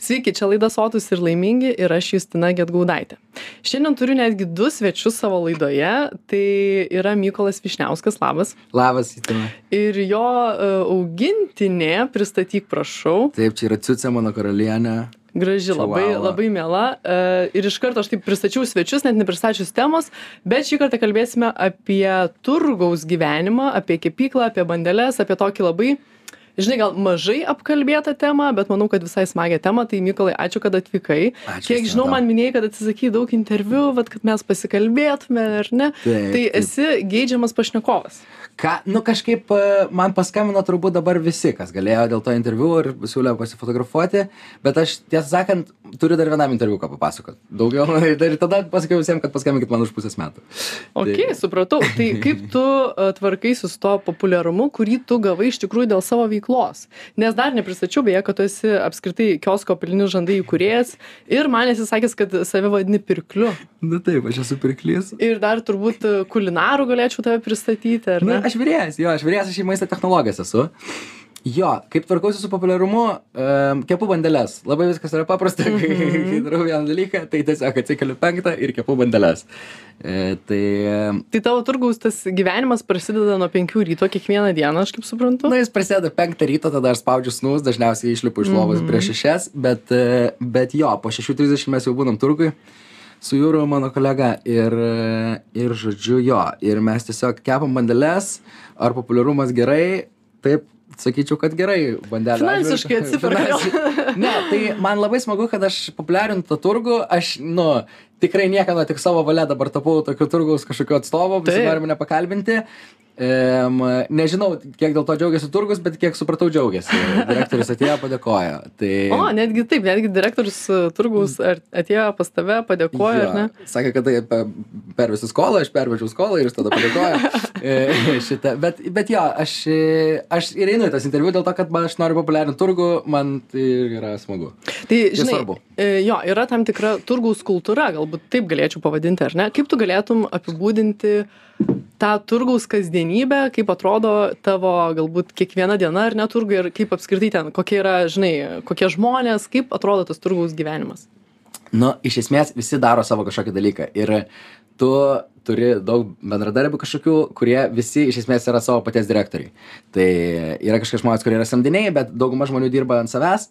Sveiki, čia laida Sotus ir laimingi ir aš Justina Getgaudaitė. Šiandien turiu netgi du svečius savo laidoje. Tai yra Mykolas Višniauskas, labas. Labas, Justina. Ir jo e, augintinė, pristatyk prašau. Taip, čia yra Ciucė, mano karalienė. Graži, labai, Chihuahua. labai miela. E, Ir iš karto aš taip pristačiau svečius, net nepristačius temos, bet šį kartą kalbėsime apie turgaus gyvenimą, apie kepyklą, apie bandelės, apie tokį labai, žinai, gal mažai apkalbėtą temą, bet manau, kad visai smagią temą. Tai Mykolai, ačiū, kad atvykai. Ačiū, Kiek žinau, man minėjai, kad atsisakai daug interviu, vat, kad mes pasikalbėtume, ar ne? Taip, tai taip. esi geidžiamas pašnekovas. Ką, nu kažkaip e, man paskambino turbūt dabar visi, kas galėjo dėl to interviu ir siūlė pasifotografuoti, bet aš tiesą sakant turiu dar vienam interviu ką papasakot. Daugiau ir tada pasakiau visiems, kad paskambinkit man už pusės metų. Ok, supratau. Tai kaip tu uh, tvarkaisi su to populiarumu, kurį tu gavai iš tikrųjų dėl savo veiklos? Nes dar nepristačiau beje, kad tu esi apskritai kiosko pilinių žandai įkūrėjas ir man esi sakęs, kad save vadini pirkliu. Na taip, aš esu pirklys. Ir dar turbūt kulinarų galėčiau tave pristatyti, ar Na, ne? aš vyrėjas, jo, aš vyrėjas, aš į maisto technologijas esu. Jo, kaip tvarkausi su populiarumu, um, kepu bandelės. Labai viskas yra paprasta, kai, kai darau vieną dalyką, tai tiesiog atsikeliu penktą ir kepu bandelės. E, tai, Tai tavo turgaus tas gyvenimas prasideda nuo penkių ryto kiekvieną dieną, aš kaip suprantu. Na, jis prasideda penktą ryto, tada aš spaudžiu snus, dažniausiai išlipu iš lovos prieš šešias, bet, e, bet jo, po 6.30 mes jau būnam turgui su Jūru, mano kolega, ir, e, ir žodžiu jo, ir mes tiesiog kepam bandeles, ar populiarumas gerai, taip, sakyčiau, kad gerai bandelė. Finansiškai atsiperka. Ne, tai man labai smagu, kad aš populiarinu tą turgų, aš, nu, tikrai niekada tik savo valia dabar tapau tokiu turgaus kažkokiu atstovu, visi Taip. nori Ehm, nežinau, kiek dėl to džiaugiasi turgus, bet kiek supratau, džiaugiasi. Direktorius atėjo, padėkojo. Tai... O, netgi taip, netgi direktorius turgaus ar atėjo pas tave, padėkojo, Jo? Sakė, kad tai pe- pervesiu skolą, aš pervežiau skolą ir jis tada padėkojo. E, šitą. Bet, bet jo, aš, e, aš ir einu į tas interviu dėl to, kad man, aš noriu populiarinti turgų, man tai yra smagu. Tai, žinai, svarbu. e, jo, yra tam tikra turgaus kultūra, galbūt taip galėčiau pavadinti, ar ne? Kaip tu galėtum apibūdinti tą turgaus kasdienybę, kaip atrodo tavo galbūt kiekviena diena ar neturgai ir kaip apskritai ten, kokie yra, žinai, kokie žmonės, kaip atrodo tas turgaus gyvenimas. Nu, iš esmės visi daro savo kažkokį dalyką. Ir tu turi daug bendradarbių kažkokių, kurie visi iš esmės yra savo paties direktoriai. Tai yra kažkokie žmonės, kurie yra samdiniai, bet dauguma žmonių dirba ant savęs.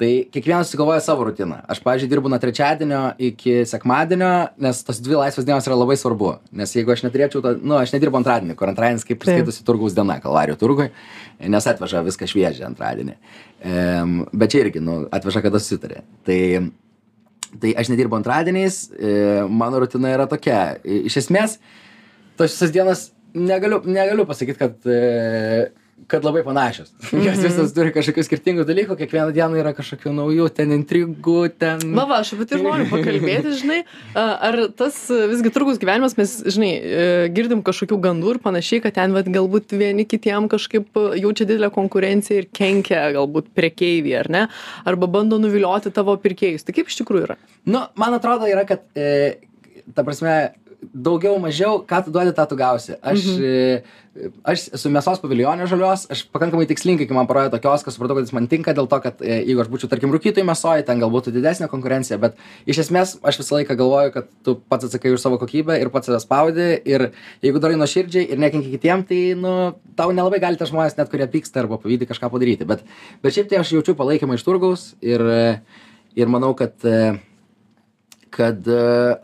Tai kiekvienas susigalvoja savo rutiną. Aš, pavyzdžiui, dirbu nuo trečiadienio iki sekmadienio, nes tos dvi laisvės dienos yra labai svarbu. Nes jeigu aš neturėčiau, to, nu, aš nedirbu antradienį, kur antradienis kaip priskaitosi turgaus diena, kalvarijų turgui, nes atveža viską šviežią antradienį. Ehm, bet čia irgi, nu, atveža, kada susitarė. Tai tai aš nedirbu antradieniais, e, mano rutina yra tokia. E, Iš esmės, tos visas dienas negaliu, negaliu pasakyti, kad, e, kad labai panašios. Jos visos turi kažkokių skirtingų dalykų, kiekvieną dieną yra kažkokių naujų, ten intrigų, ten... Va, va, aš apie tai ir noriu pakalbėti, žinai, ar tas visgi turgus gyvenimas, mes, žinai, e, girdim kažkokių gandų ir panašiai, kad ten vat, galbūt vieni kitiem kažkaip jaučia didelę konkurenciją ir kenkia galbūt prekeiviai, ar ne, arba bando nuvilioti tavo pirkėjus. Tai kaip iš tikrųjų yra? Nu, man atrodo, yra, kad, e, ta prasme, daugiau mažiau, ką tu duodi, tą tu gausi. Aš, e, aš esu mėsos paviljonė žalios, aš pakankamai tikslingai, kai man parodė tokios, kad supratau, kad jis man tinka dėl to, kad e, jeigu aš būčiau, tarkim, rūkytojai mėsoji, ten galbūt būtų didesnė konkurencija, bet iš esmės aš visą laiką galvoju, kad tu pats atsakai už savo kokybę ir pats save spaudi ir jeigu darai nuoširdžiai ir nekenki kitiem, tai, nu, tau nelabai gali tie žmonės net, kurie pyksta arba pavydį kažką padaryti. Bet, bet šiaip tai aš jaučiu palaikymą iš turgaus ir, e, ir manau, kad kad e,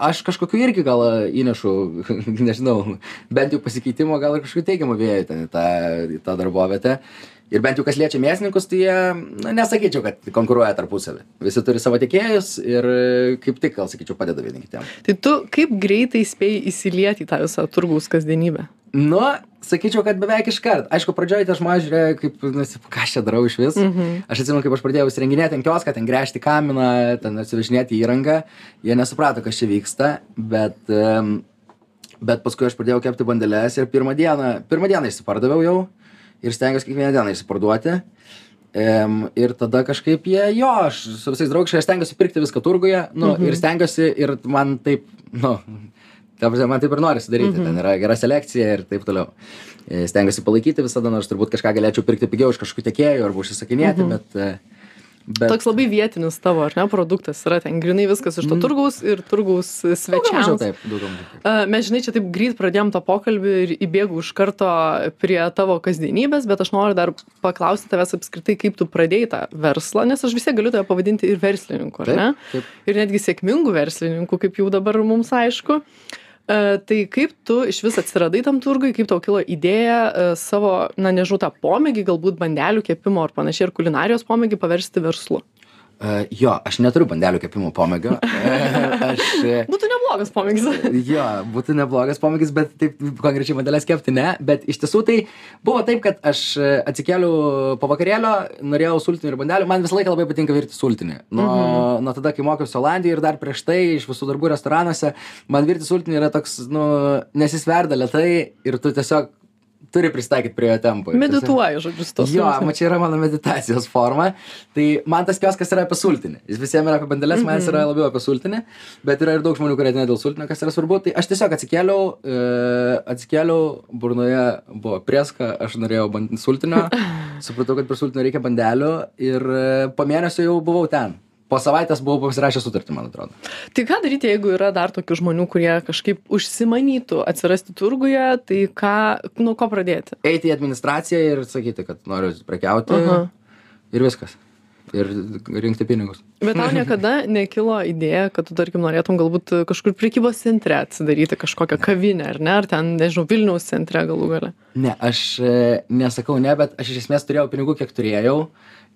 aš kažkokiu irgi gal įnešu, nežinau, bent jau pasikeitimo, gal ir kažkokiu teigiamu vėjų ten į tą, į tą darbovietę. Ir bent jau kas liečia mėsininkus, tai jie, na, nesakyčiau, kad konkuruoja tarpusavį. Visi turi savo tiekėjus ir e, kaip tik, gal sakyčiau, padeda vieni kitiem. Tai tu kaip greitai spėjai įsilieti į tą visą turgaus kasdienybę? Nu, sakyčiau, kad beveik iškart. Aišku, pradžioje tie žmonės žiūrėjo, kaip, nu, ką aš čia darau iš vis. Mhm. Aš atsimenu, kaip aš pradėjau įsirenginėti ant kioską, ten gręžti kaminą, ten atsivežinėti įrangą. Jie nesuprato, kas čia vyksta, bet, bet paskui aš pradėjau kepti bandelės ir pirmą dieną, pirmą dieną išsipardaviau jau ir stengiuosi kiekvieną dieną išsiparduoti. Em, ir tada kažkaip jie, jo, aš su visais draugais, aš stengiuosi pirkti viską turguje, nu, Mhm. ir stengiuosi, ir man taip, nu, ta prasme, man taip ir nori sudaryti, ten yra gera selekcija ir taip toliau. E, Stengiuosi palaikyti visada, nors turbūt kažką galėčiau pirkti pigiau iš kažkokių tiekėjų arba užsisakinėti, bet, e, Bet, Toks labai vietinis tavo, ar ne, produktas yra ten grinai viskas iš to turgaus ir turgaus Daugiau mažiau svečiams. daugiau taip. A, Mes, žinai, čia taip greit pradėjom tą pokalbį ir įbėgau iš karto prie tavo kasdienybės, bet aš noriu dar paklausti tavęs apskritai, kaip tu pradėjai tą verslą, nes aš vis tiek galiu tave pavadinti ir verslininku, ar Taip, ne? taip. Ir netgi sėkmingų verslininkų, kaip jau dabar mums aišku. E, Tai kaip tu iš vis atsiradai tam turgui, kaip tau kilo idėja e, savo, na nežinau, tą pomėgį, galbūt bandelių kepimo ar panašiai, ar kulinarijos pomėgį paversti verslu? Uh, jo, aš neturiu bandelių kepimo pomėgio. aš, e, Būtų neblogas pomėgis. jo, būtų neblogas pomėgis, bet taip konkrečiai bandelės kepti ne. Bet iš tiesų tai buvo taip, kad aš e, atsikėliau po vakarėlio, norėjau sultinių ir bandelių. Man visą laiką labai patinka virti sultinį. Nuo, mhm. nuo tada, kai mokiausi Olandijoje ir dar prieš tai iš visų darbų restoranuose, man virti sultinį yra toks, nu, nesisverda lietai ir tu tiesiog turi pristaikyti prie jo tempo. Medituoju, žodžiu, su to. Jo, ma čia yra mano meditacijos forma. Tai man tas kioskas yra apie sultinį. Jis visiems yra apie bandelės, man jis yra labiau apie sultinį. Bet yra ir daug žmonių, kurie ateina dėl sultinio, kas yra svarbu. Tai aš tiesiog atsikėliau, e, atsikėliau, burnoje buvo prieska, aš norėjau sultinio. Supratau, kad prie sultinio reikia bandelių. Ir e, po mėnesio jau buvau ten. Po savaitės buvau pasirašęs sutartį, man atrodo. Tai ką daryti, jeigu yra dar tokių žmonių, kurie kažkaip užsimanytų atsirasti turguje, tai ką, nuo ko pradėti? Eiti į administraciją ir sakyti, kad noriu prekiauti. Aha. Ir viskas. Ir rinkti pinigus. Bet tau niekada nekilo idėja, kad tu, tarkim, norėtum galbūt kažkur prekybos centre atsidaryti kažkokią kavinę, ar ne, ar ten, nežinau, Vilniaus centre galų gale. Ne, aš e, nesakau ne, bet aš iš esmės turėjau pinigų, kiek turėjau.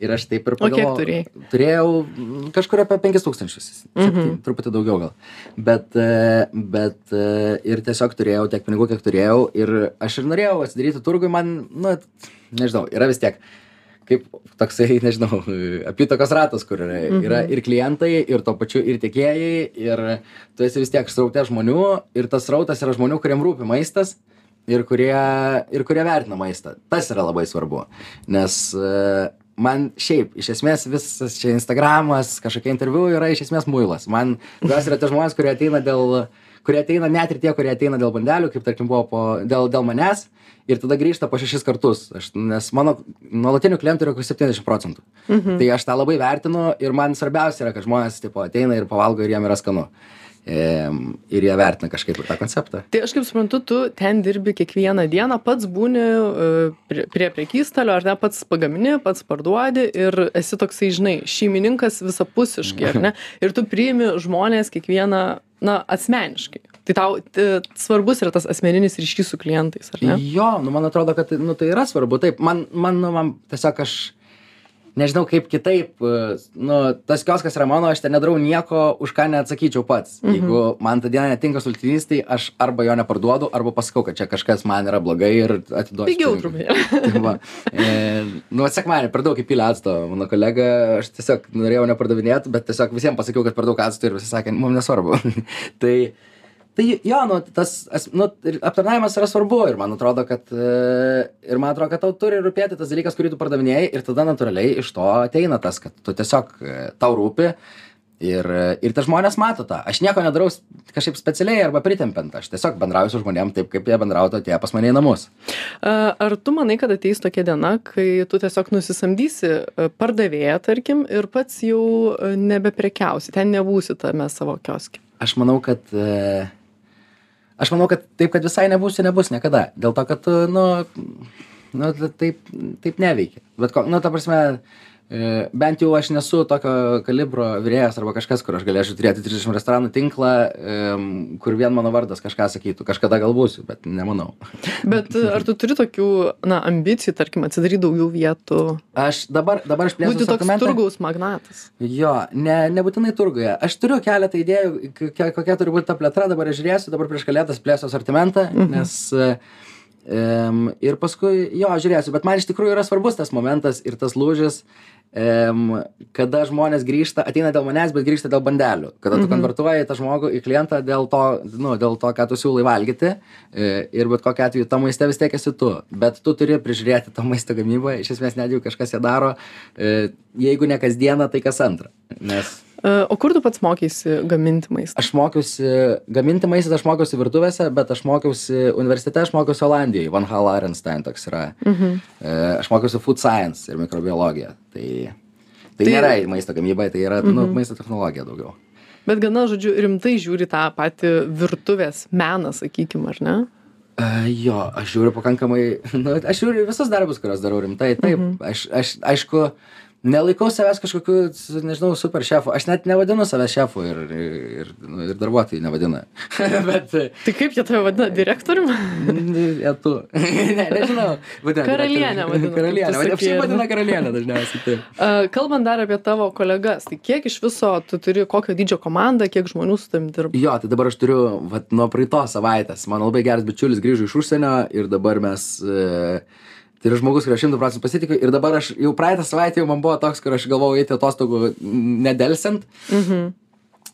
Ir aš taip ir O kiek pagalvojau. turėjai? Turėjau mm, kažkur apie 5000, mhm. truputį daugiau gal. Bet, e, bet e, ir tiesiog turėjau tiek pinigų, kiek turėjau. Ir aš ir norėjau atsidaryti turgui, man, nu, nežinau, yra vis tiek kaip toksai, nežinau, apytakos ratas, kur yra, mhm. yra ir klientai, ir to pačiu ir tiekėjai, ir tu esi vis tiek sraute žmonių, ir tas srautas yra žmonių, kuriem rūpi maistas ir kurie, ir kurie vertina maistą. Tas yra labai svarbu, nes e, man šiaip, iš esmės visas čia Instagramas, kažkokie interviu yra iš esmės muilas. Man gas yra tie žmonės, kurie ateina dėl kurie ateina net ir tie, kurie ateina dėl bandelių, kaip tarkim buvo po, dėl, dėl manęs, ir tada grįžta po šešis kartus. Aš, nes mano nuolatinių klientų yra kokius 70 procentų. Mhm. Tai aš tą labai vertinu ir man svarbiausia yra, kad žmonės tipo, ateina ir pavalgo ir jiem yra skanu. Ir jie vertina kažkaip tą konceptą. Tai aš kaip suprantu, tu ten dirbi kiekvieną dieną, pats būni e, prie, prie prekystalio, ar ne, pats pagamini, pats parduodi ir esi toksai, žinai, šeimininkas visapusiškai, ar ne? Ir tu priimi žmonės kiekvieną, na, asmeniškai. Tai tau svarbus yra tas asmeninis ryšys su klientais, ar ne? Jo, nu man atrodo, kad nu, tai yra svarbu. Taip, man, man, nu, man tiesiog aš nežinau kaip kitaip, e, nu, tas kioskas yra mano, aš ten nedarau nieko, už ką neatsakyčiau pats. Mhm. Jeigu man tą dieną netinka sultinys, tai aš arba jo neparduodu, arba pasakau, kad čia kažkas man yra blogai ir atiduodu. Pigiau truputį. Tai va. e, nu, sekmanį per daug įpylė acto. Mano kolega, aš tiesiog norėjau nepardavinėti, bet tiesiog visiems pasakiau, kad per daug acto ir visi sakė, mums nesvarbu. tai, tai jo, nu, tas, as- nu, ir aptarnavimas yra svarbu ir man atrodo, kad, e, ir man atrodo, kad tau turi rūpėti tas dalykas, kurį tu pardavinėjai ir tada natūraliai iš to ateina tas, kad tu tiesiog e, tau rūpi. Ir, e, ir tie žmonės mato tą. Aš nieko nedarau kažkaip specialiai arba pritempiant. Aš tiesiog bendrauju su žmonėm taip, kaip jie bendrautų atėję pas mane į namus. Ar tu manai, kad ateis tokia diena, kai tu tiesiog nusisamdysi pardavėją, tarkim, ir pats jau nebeprekiausi, ten nebūsi tame savo kioske? Aš manau, kad. Aš manau, kad taip, kad visai nebūsi, nebus niekada. Dėl to, kad nu, nu taip, taip neveikia. Bet, ko, nu, ta prasme, e, bent jau aš nesu tokio kalibro vyrėjas arba kažkas, kur aš galėčiau turėti 30 restoranų tinklą, kur vien mano vardas kažką sakytų. Kažkada gal būsiu, bet nemanau. Bet e, ar tu turi tokių, na, ambicijų, tarkim, atsidaryti daugiau vietų, Aš dabar, dabar aš plėsiu asortimentą. turgaus magnatas? Jo, ne, nebūtinai turguje. Aš turiu keletą idėjų, kokia, kokia turi būti ta plėtra, dabar aš žiūrėsiu, dabar prieš kalėdas plėsiu asortimentą, mhm. nes um, ir paskui, jo, žiūrėsiu, bet man iš tikrųjų yra svarbus tas momentas ir tas lūžis, um, kada žmonės grįžta, ateina dėl manęs, bet grįžta dėl bandelių. Kada tu mhm. konvertuoji tą žmogų į klientą dėl to, nu, dėl to, ką tu siūlai valgyti e, ir bet kokia atveju tam maiste vis tiek esi tu, bet tu turi prižiūrėti to maisto gamybą, iš esmės net jeigu kažkas ją daro, e, jeigu ne kasdieną, tai kas antrą. Nes O kur tu pats mokėsi gaminti maistą? aš mokiausi gaminti maistą, aš mokiausi virtuvėse, bet aš mokiausi universitete, aš mokiausi Olandijoje, Van Hal Arenstein toks yra. Mhm. Aš mokiausi food science ir mikrobiologiją. Tai Tai, Tai- nėra maisto gamyba, tai yra nu, Mhm. maisto technologija daugiau. Bet gana, žodžiu, rimtai žiūri tą patį virtuvės meną, sakykime, ar ne? Uh, jo, aš žiūriu pakankamai, nu, aš žiūriu visus darbus, kuriuos darau rimtai. Taip, Mhm. aš, aš, aišku, nelaikau savęs kažkokiu, nežinau, super šefu. Aš net nevadinu savęs šefu ir, ir, nu, ir darbuotojai nevadina. Bet, Tai kaip jie tave vadina direktoriumi? etu. ne, nežinau. Vadina, Karalienė vadina, Karalienė, tu vadina, ne? vadina karalienė dažniausiai. Taip. Uh, kalbant dar apie tavo kolegas, tai kiek iš viso tu turi kokio dydžio komandą, kiek žmonių su tavim dirba? Jo, tai dabar aš turiu, vat, nuo praeitos savaitės, mano labai geras bičiulis grįžo iš užsienio ir dabar mes, e, tai yra žmogus, kurio šimtų procentų pasitikiu ir dabar aš jau praeitą savaitę jau man buvo toks, kur aš galvojau eiti atostogų nedelsiant. Mhm.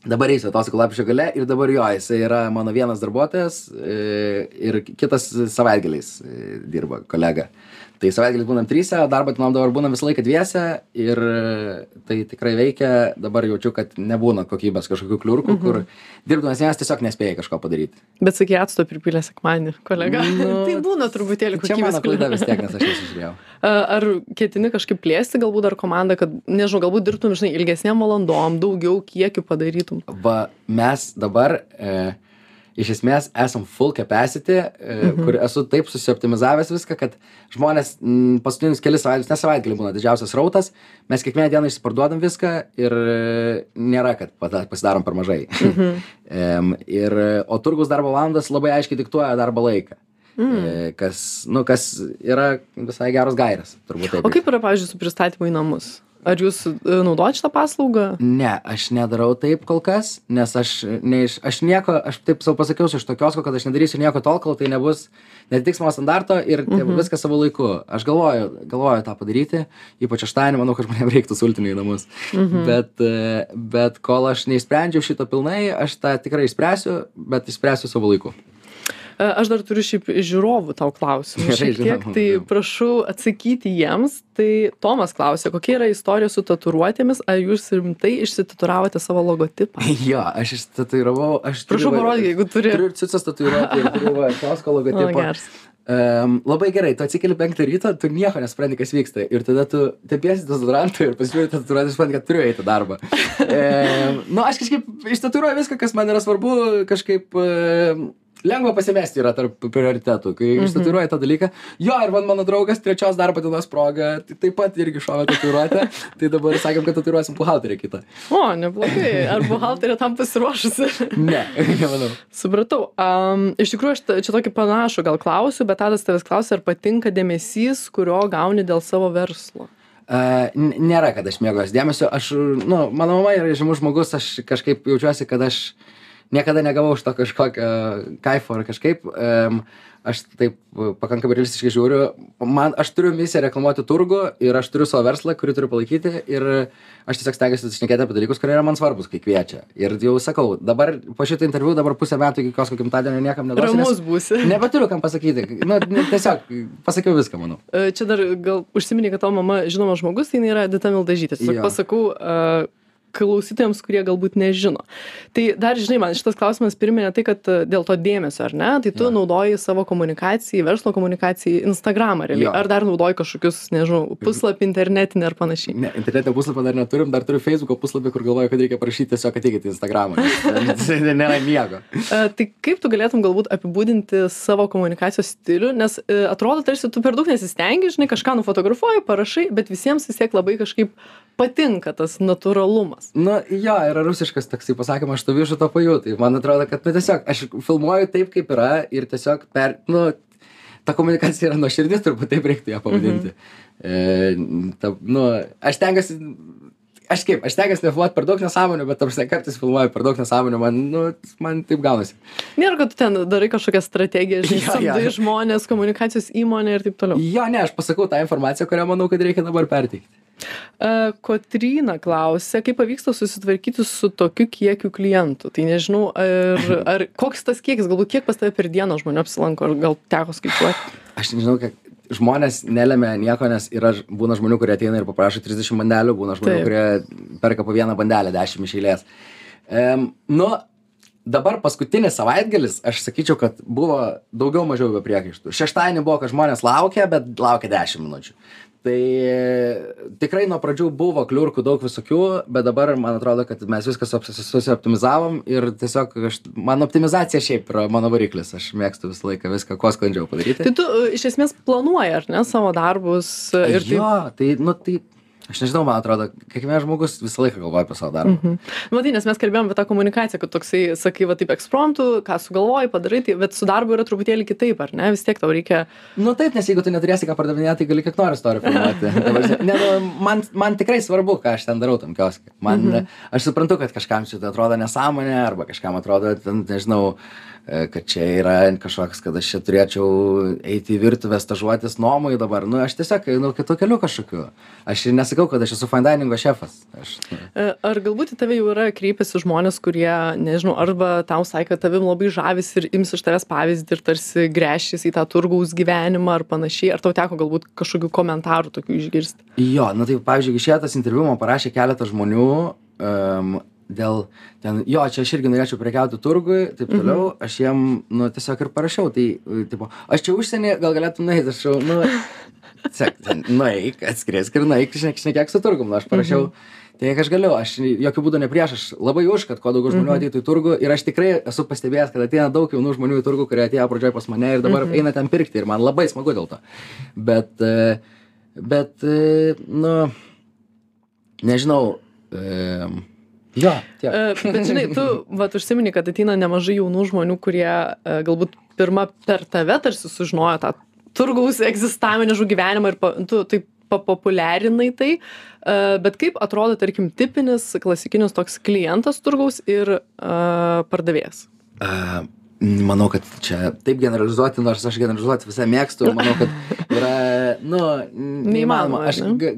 Dabar eisiu atostogų lapšio gale ir dabar jo, jisai yra mano vienas darbuotojas e, ir kitas savaitgaliais e, dirba kolega. Tai savaitgaliais būnam o darbo dienom dabar būnam visą laiką dviese ir e, tai tikrai veikia. Dabar jaučiu, kad nebūna kokybės kažkokių kliurkų, mhm. kur dirbdamas vienas tiesiog nespėjai kažko padaryti. Bet sakai, atsto pripylė sekmanį, kolega. Nu, tai būna truputėlį Čia kokybės mano klaida vis tiek, nes aš nesužiūrėjau. A, Ar ketini kažkaip plėsti galbūt dar komandą, kad, nežinau, galbūt dirbtum, žinai, ilgesniem valandom, daugiau kiekių padarytum? Va, mes dabar e, iš esmės esam full capacity, e, mhm. kur esu taip susioptimizavęs viską, kad žmonės m, paskutinius kelias savaitės, ne savaitgalį būna didžiausias rautas, mes kiekvieną dieną išsiparduodam viską ir e, nėra, kad pasidarom per mažai. Mhm. ir, e, o turgus darbo valandas labai aiškiai diktuoja darbo laiką. Mm. Kas, nu, kas yra visai geros gairės, turbūt taip. O kaip yra, pavyzdžiui, su pristatymu į namus? Ar jūs e, naudojat šitą paslaugą? Ne, aš nedarau taip kol kas, nes aš, ne, iš- aš nieko, aš taip savo pasakiau iš tokios, kad aš nedarysiu nieko tol, kol tai nebus, netitiks mano standarto ir mhm. Viskas savo laiku. Aš galvoju, galvoju tą padaryti, ypač aštuonį, manau, kad žmonėms reiktų sultinių į namus. Mhm. Bet, e, bet kol aš neišsprendžiau šito pilnai, aš tą tikrai išspręsiu, bet išspręsiu savo laiku. Aš dar turiu šiaip žiūrovų tau klausimų. Šiek tiek, tai prašau atsakyti jiems. Tai Tomas klausė, kokia yra istorija su tatuiruotėmis, ar jūs rimtai išsitatuiravote savo logotipą? Jo, aš išstatuiravau, aš Prašau va- parodyk, jeigu turi. Turiu ir cicis tatuiruotę ir turiu va, kiosko O, logotipą. geras. Um, labai gerai, tu atsikeli penktą ryto, tu nieko nesupranti, kas vyksta. Ir tada tu tepiesi dezodorantą ir pasižiūrėti tatuiruotę, supranti, kad turiu eiti darbą. um, nu, aš kažkaip ištatuiruoju viską, kas man yra svarbu, kažkaip um, lengva pasimesti yra tarp prioritetų, kai mhm. ištatuiruoji tą dalyką. Jo, ir man mano draugas trečios darbo dienos proga tai taip pat irgi šovė tatuiruotę. tai dabar sakėm, kad tatuiruosim buhalterį kitą. O, neblogai. Ar buhalterė tam pasiruošusi? Ne, nemanau. Supratau. Um, iš tikrųjų, aš čia tokį panašų gal klausiu, bet Tadas tavęs klausia, ar patinka dėmesys, kurio gauni dėl savo verslo. Uh, nėra, kad aš mėgaujuosi dėmesio. Aš, nu, mano mama yra žymus žmogus, aš kažkaip jaučiuosi, kad aš niekada negavau iš to kažkokio kaifo ar kažkaip. Um, aš taip pakankamai realistiškai žiūriu. Man, aš turiu misiją reklamuoti turgų ir aš turiu savo verslą, kurį turiu palaikyti ir aš tiesiog stengiuosi šnekėti apie dalykus, kurie yra man svarbus, kai kviečia. Ir jau sakau, dabar po šito interviu, dabar pusę metų iki kosko gimtadienio niekam neduosiu. Ramus būsi. Nebeturiu kam pasakyti. Nu, tiesiog pasakiau viską, manau. E, Čia dar gal užsiminė, kad tavo mama žinomas žmogus, tai jinai yra Dita Mildažytė. Tiesiog pasakau uh, klausytojams, kurie galbūt nežino. Tai dar, žinai, man šitas klausimas priminė tai, kad e, dėl to dėmesio, ar ne? Tai tu Jo. naudoji savo komunikacijai, verslo komunikacijai Instagramą, realiai. Jo. Ar dar naudoji kažkokius, nežinau, puslapį internetinį ar panašiai. Ne, internetinio puslapio dar neturim, dar turiu Facebook'o puslapį, kur galvoju, kad reikia parašyti tiesiog ateikite į Instagramą. Nėra nieko. E, Tai kaip tu galėtum galbūt apibūdinti savo komunikacijos stilių, nes e, atrodo, tarsi tu per daug nesistengi, žinai, kažką nufotografuoji, parašai, bet visiems vis tiek labai kažkaip patinka tas natūralumas. Nu, jo, yra rusiškas toksai pasakymas, aš to višu to pajū. Tai man atrodo, kad, nu, tiesiog aš filmuoju taip, kaip yra ir tiesiog per, nu, ta komunikacija yra nuoširdis, turbūt taip reiktų ją pavadinti. Mhm. E, ta, nu, aš tengiuosi, aš kaip, aš tengiuosi nefilmuoti per daug nesąmonių, bet tarsi kartais filmuoju per daug nesąmonių, man, nu, man taip gaunasi. Nėra, kad tu ten darai kažkokią strategiją, žinai, jo. samdai žmonės, komunikacijos įmonė ir taip toliau. Jo, ne, aš pasakau tą informaciją, kurią manau, kad reikia dabar perteikti. Kotryna klausė, kaip pavyksta susitvarkyti su tokiu kiekiu klientų. Tai nežinau, ar, ar koks tas kiekis, galbūt kiek pas tave per dieną žmonių apsilanko, ar gal teko skaičiuoti. aš nežinau, kiek žmonės nelemia nieko, nes yra, būna žmonių, kurie ateina ir paprašo 30 bandelių, būna žmonių, Taip. kurie perka po vieną bandelę 10 iš eilės. Um, nu, dabar paskutinis savaitgalis, aš sakyčiau, kad buvo daugiau mažiau be priekaištų. Šeštadienį buvo, kad žmonės laukia, bet laukia 10 minučių. Tai tikrai nuo pradžių buvo kliurkų daug visokių bet dabar man atrodo kad mes viską suop- susioptimizavom ir tiesiog aš man optimizacija šiaip yra mano variklis aš mėgstu visą laiką viską kuo sklandžiau padaryti. Tai tu e, iš esmės planuoji, ar ne, savo darbus e, ir jo tai nu tai aš nežinau man atrodo kiekvienas žmogus visą laiką galvoja apie savo darbą Mhm. Matai, nes mes kalbėjom apie tą komunikaciją, kad toksai, sakai, va taip ekspromptų, ką sugalvoji, padarai, tai, bet su darbu yra truputėlį kitaip, ar ne? Vis tiek tau reikia. Nu taip, nes jeigu tu neturėsi ką pardavinėti, tai gali kiek nori istorijų filmuoti. Ne, nu, man, man tikrai svarbu, ką aš ten darau tam kioske. Man, mhm. Aš suprantu, kad kažkam šitą atrodo nesąmonė, arba kažkam atrodo, ten, nežinau, e, kad čia yra kažkoks, kad aš čia turėčiau eiti į virtuvę stažuotis nuomai dabar. Nu, aš tiesiog, nu, kitų kelių kažkokiu. Aš ir nesakau, kad aš esu fine diningo šefas. Aš, E, Ar galbūt į tave jau yra kreipiasi žmonės, kurie, nežinau, arba tau sakė, kad tavim labai žavis ir ims iš tavęs pavyzdį ir tarsi grešys į tą turgaus gyvenimą ar panašiai, ar tau teko galbūt kažkokių komentarų tokių išgirsti? Jo, nu tai pavyzdžiui, išėtas interviu man parašė keletą žmonių um, dėl ten, jo, čia aš irgi norėčiau prekiauti turgui, taip toliau, mhm. aš jiem, nu, tiesiog ir parašiau, tai, e, tipo, aš čia užsienį, gal galėtum nueiti, aš jau, nu, sek, ten, nueik, atskrisk ir nueik, šnek, šnekėk su turgum, nu, aš parašiau. Mhm. Tai kiek aš galiu, aš jokių būdų ne prieš, aš labai už, kad kuo daugiau žmonių ateitų į turgų ir aš tikrai esu pastebėjęs, kad ateina daug jaunų žmonių į turgų, kurie atėjo pradžioje pas mane ir dabar eina ten pirkti ir man labai smagu dėl to. Bet, e, bet, e, nu, nežinau, jo, tiek. E, Bet žinai, tu, va, užsimini, kad ateina nemažai jaunų žmonių, kurie e, galbūt pirmą per tave tarsi sužinojo tą turgaus egzistavimą, nežinau, gyvenimą ir pa, tu taip papopuliarinai tai, e, bet kaip atrodo, tarkim, tipinis klasikinis toks klientas turgaus ir uh, pardavėjas? A, Manau, kad čia taip generalizuoti, nors aš generalizuoti visą mėgstu, manau, kad yra, nu, neįmanoma. Aš, ne?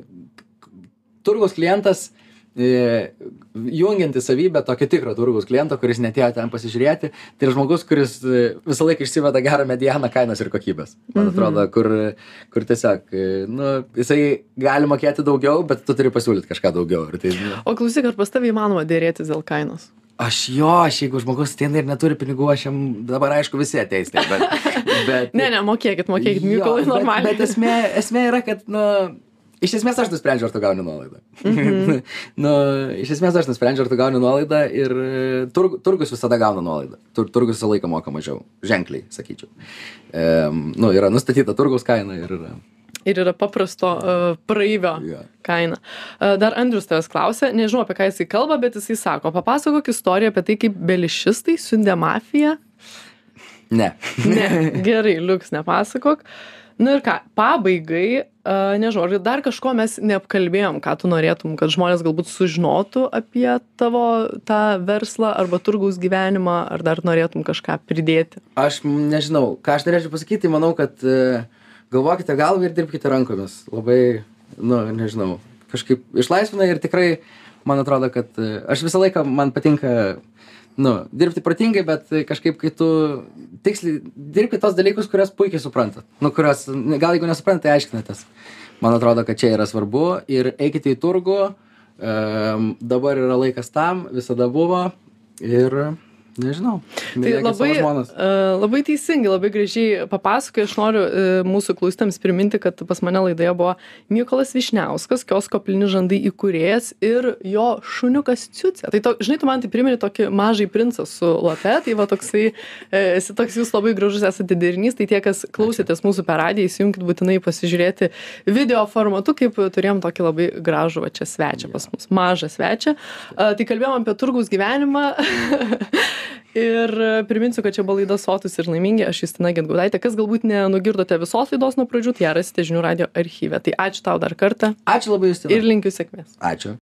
turgaus klientas, jungianti savybę tokio tikro turgaus kliento, kuris netėjo ten pasižiūrėti, tai yra žmogus, kuris e, visą laiką išsiveda gerą medianą kainos ir kokybės. Man atrodo, kur, kur tiesiog, e, nu, jisai gali mokėti daugiau, bet tu turi pasiūlyti kažką daugiau. Tai, nu, O klausyk, ar pas tavai įmanoma dėrėtis dėl kainos? Aš jo, aš jeigu žmogus ateina ir neturi pinigų, aš jam dabar aišku visi ateis. Tai, bet, bet, Ne, ne, mokėkit, mokėkit, Mykolai, normaliai. Bet, bet esmė, esmė yra, kad, nu, iš esmės aš nusprendžiu, ar tu gauni nuolaidą. Mhm. nu, iš esmės aš nusprendžiu, ar tu gauni nuolaidą ir e, turg, turgus visada gauna nuolaidą. Tur, turgus visą laiką moka mažiau. Ženkliai, sakyčiau. E, nu, yra nustatyta turgaus kaina ir yra. Ir yra paprasto uh, praeivio Jo. kaina. Uh, dar Andrius tavęs klausė, nežinau apie ką jisai kalba, bet jisai sako, papasakok istoriją apie tai, kaip belišistai siundė mafiją. Ne. Ne, gerai, liuks, nepasakok. Na ir ką, pabaigai, uh, nežinau, ar dar kažko mes neapkalbėjom, ką tu norėtum, kad žmonės galbūt sužinotų apie tavo tą verslą arba turgaus gyvenimą, ar dar norėtum kažką pridėti. Aš nežinau, ką aš norėčiau pasakyti, manau, kad e, galvokite galvą ir dirbkite rankomis. Labai, nu, nežinau, kažkaip išlaisvina ir tikrai, man atrodo, kad e, aš visą laiką, man patinka, nu, dirbti protingai, bet e, kažkaip, kai tu tiksliai dirbi tos dalykus, kuriuos puikiai suprantat. Nu, kuriuos, gal jeigu nesuprantate, tai aiškinatės. Man atrodo, kad čia yra svarbu ir eikite į turgų, um, dabar yra laikas tam, visada buvo ir nežinau. Tai labai, uh, labai teisingai, labai gražiai papasakoju. Aš noriu uh, mūsų klausytams priminti, kad pas mane laidoje buvo Mykolas Višniauskas, Kiosko Pilni Žandai įkūrėjas ir jo šuniukas Ciucė. Tai, to, žinai, tu man tai primeni tokį mažai princą su lope, tai va toksai, e, esi toks jūs labai gražus esate derinys, tai tie, kas klausėtės mūsų per radiją, įsijunkit būtinai pasižiūrėti video formatu, kaip turėjom tokį labai gražų čia svečią pas mus, mažą svečią. Tai kalbėjom apie turgaus gyvenimą. Ir e, priminsiu, kad čia buvo laida Sotus ir laimingi, aš Justina Gedgaudaitė. Kas galbūt nenugirdote visos laidos nuo pradžių, tai ją rasite žinių radio archyve. Tai ačiū tau dar kartą Ačiū labai jūs. ir linkiu sėkmės. Ačiū.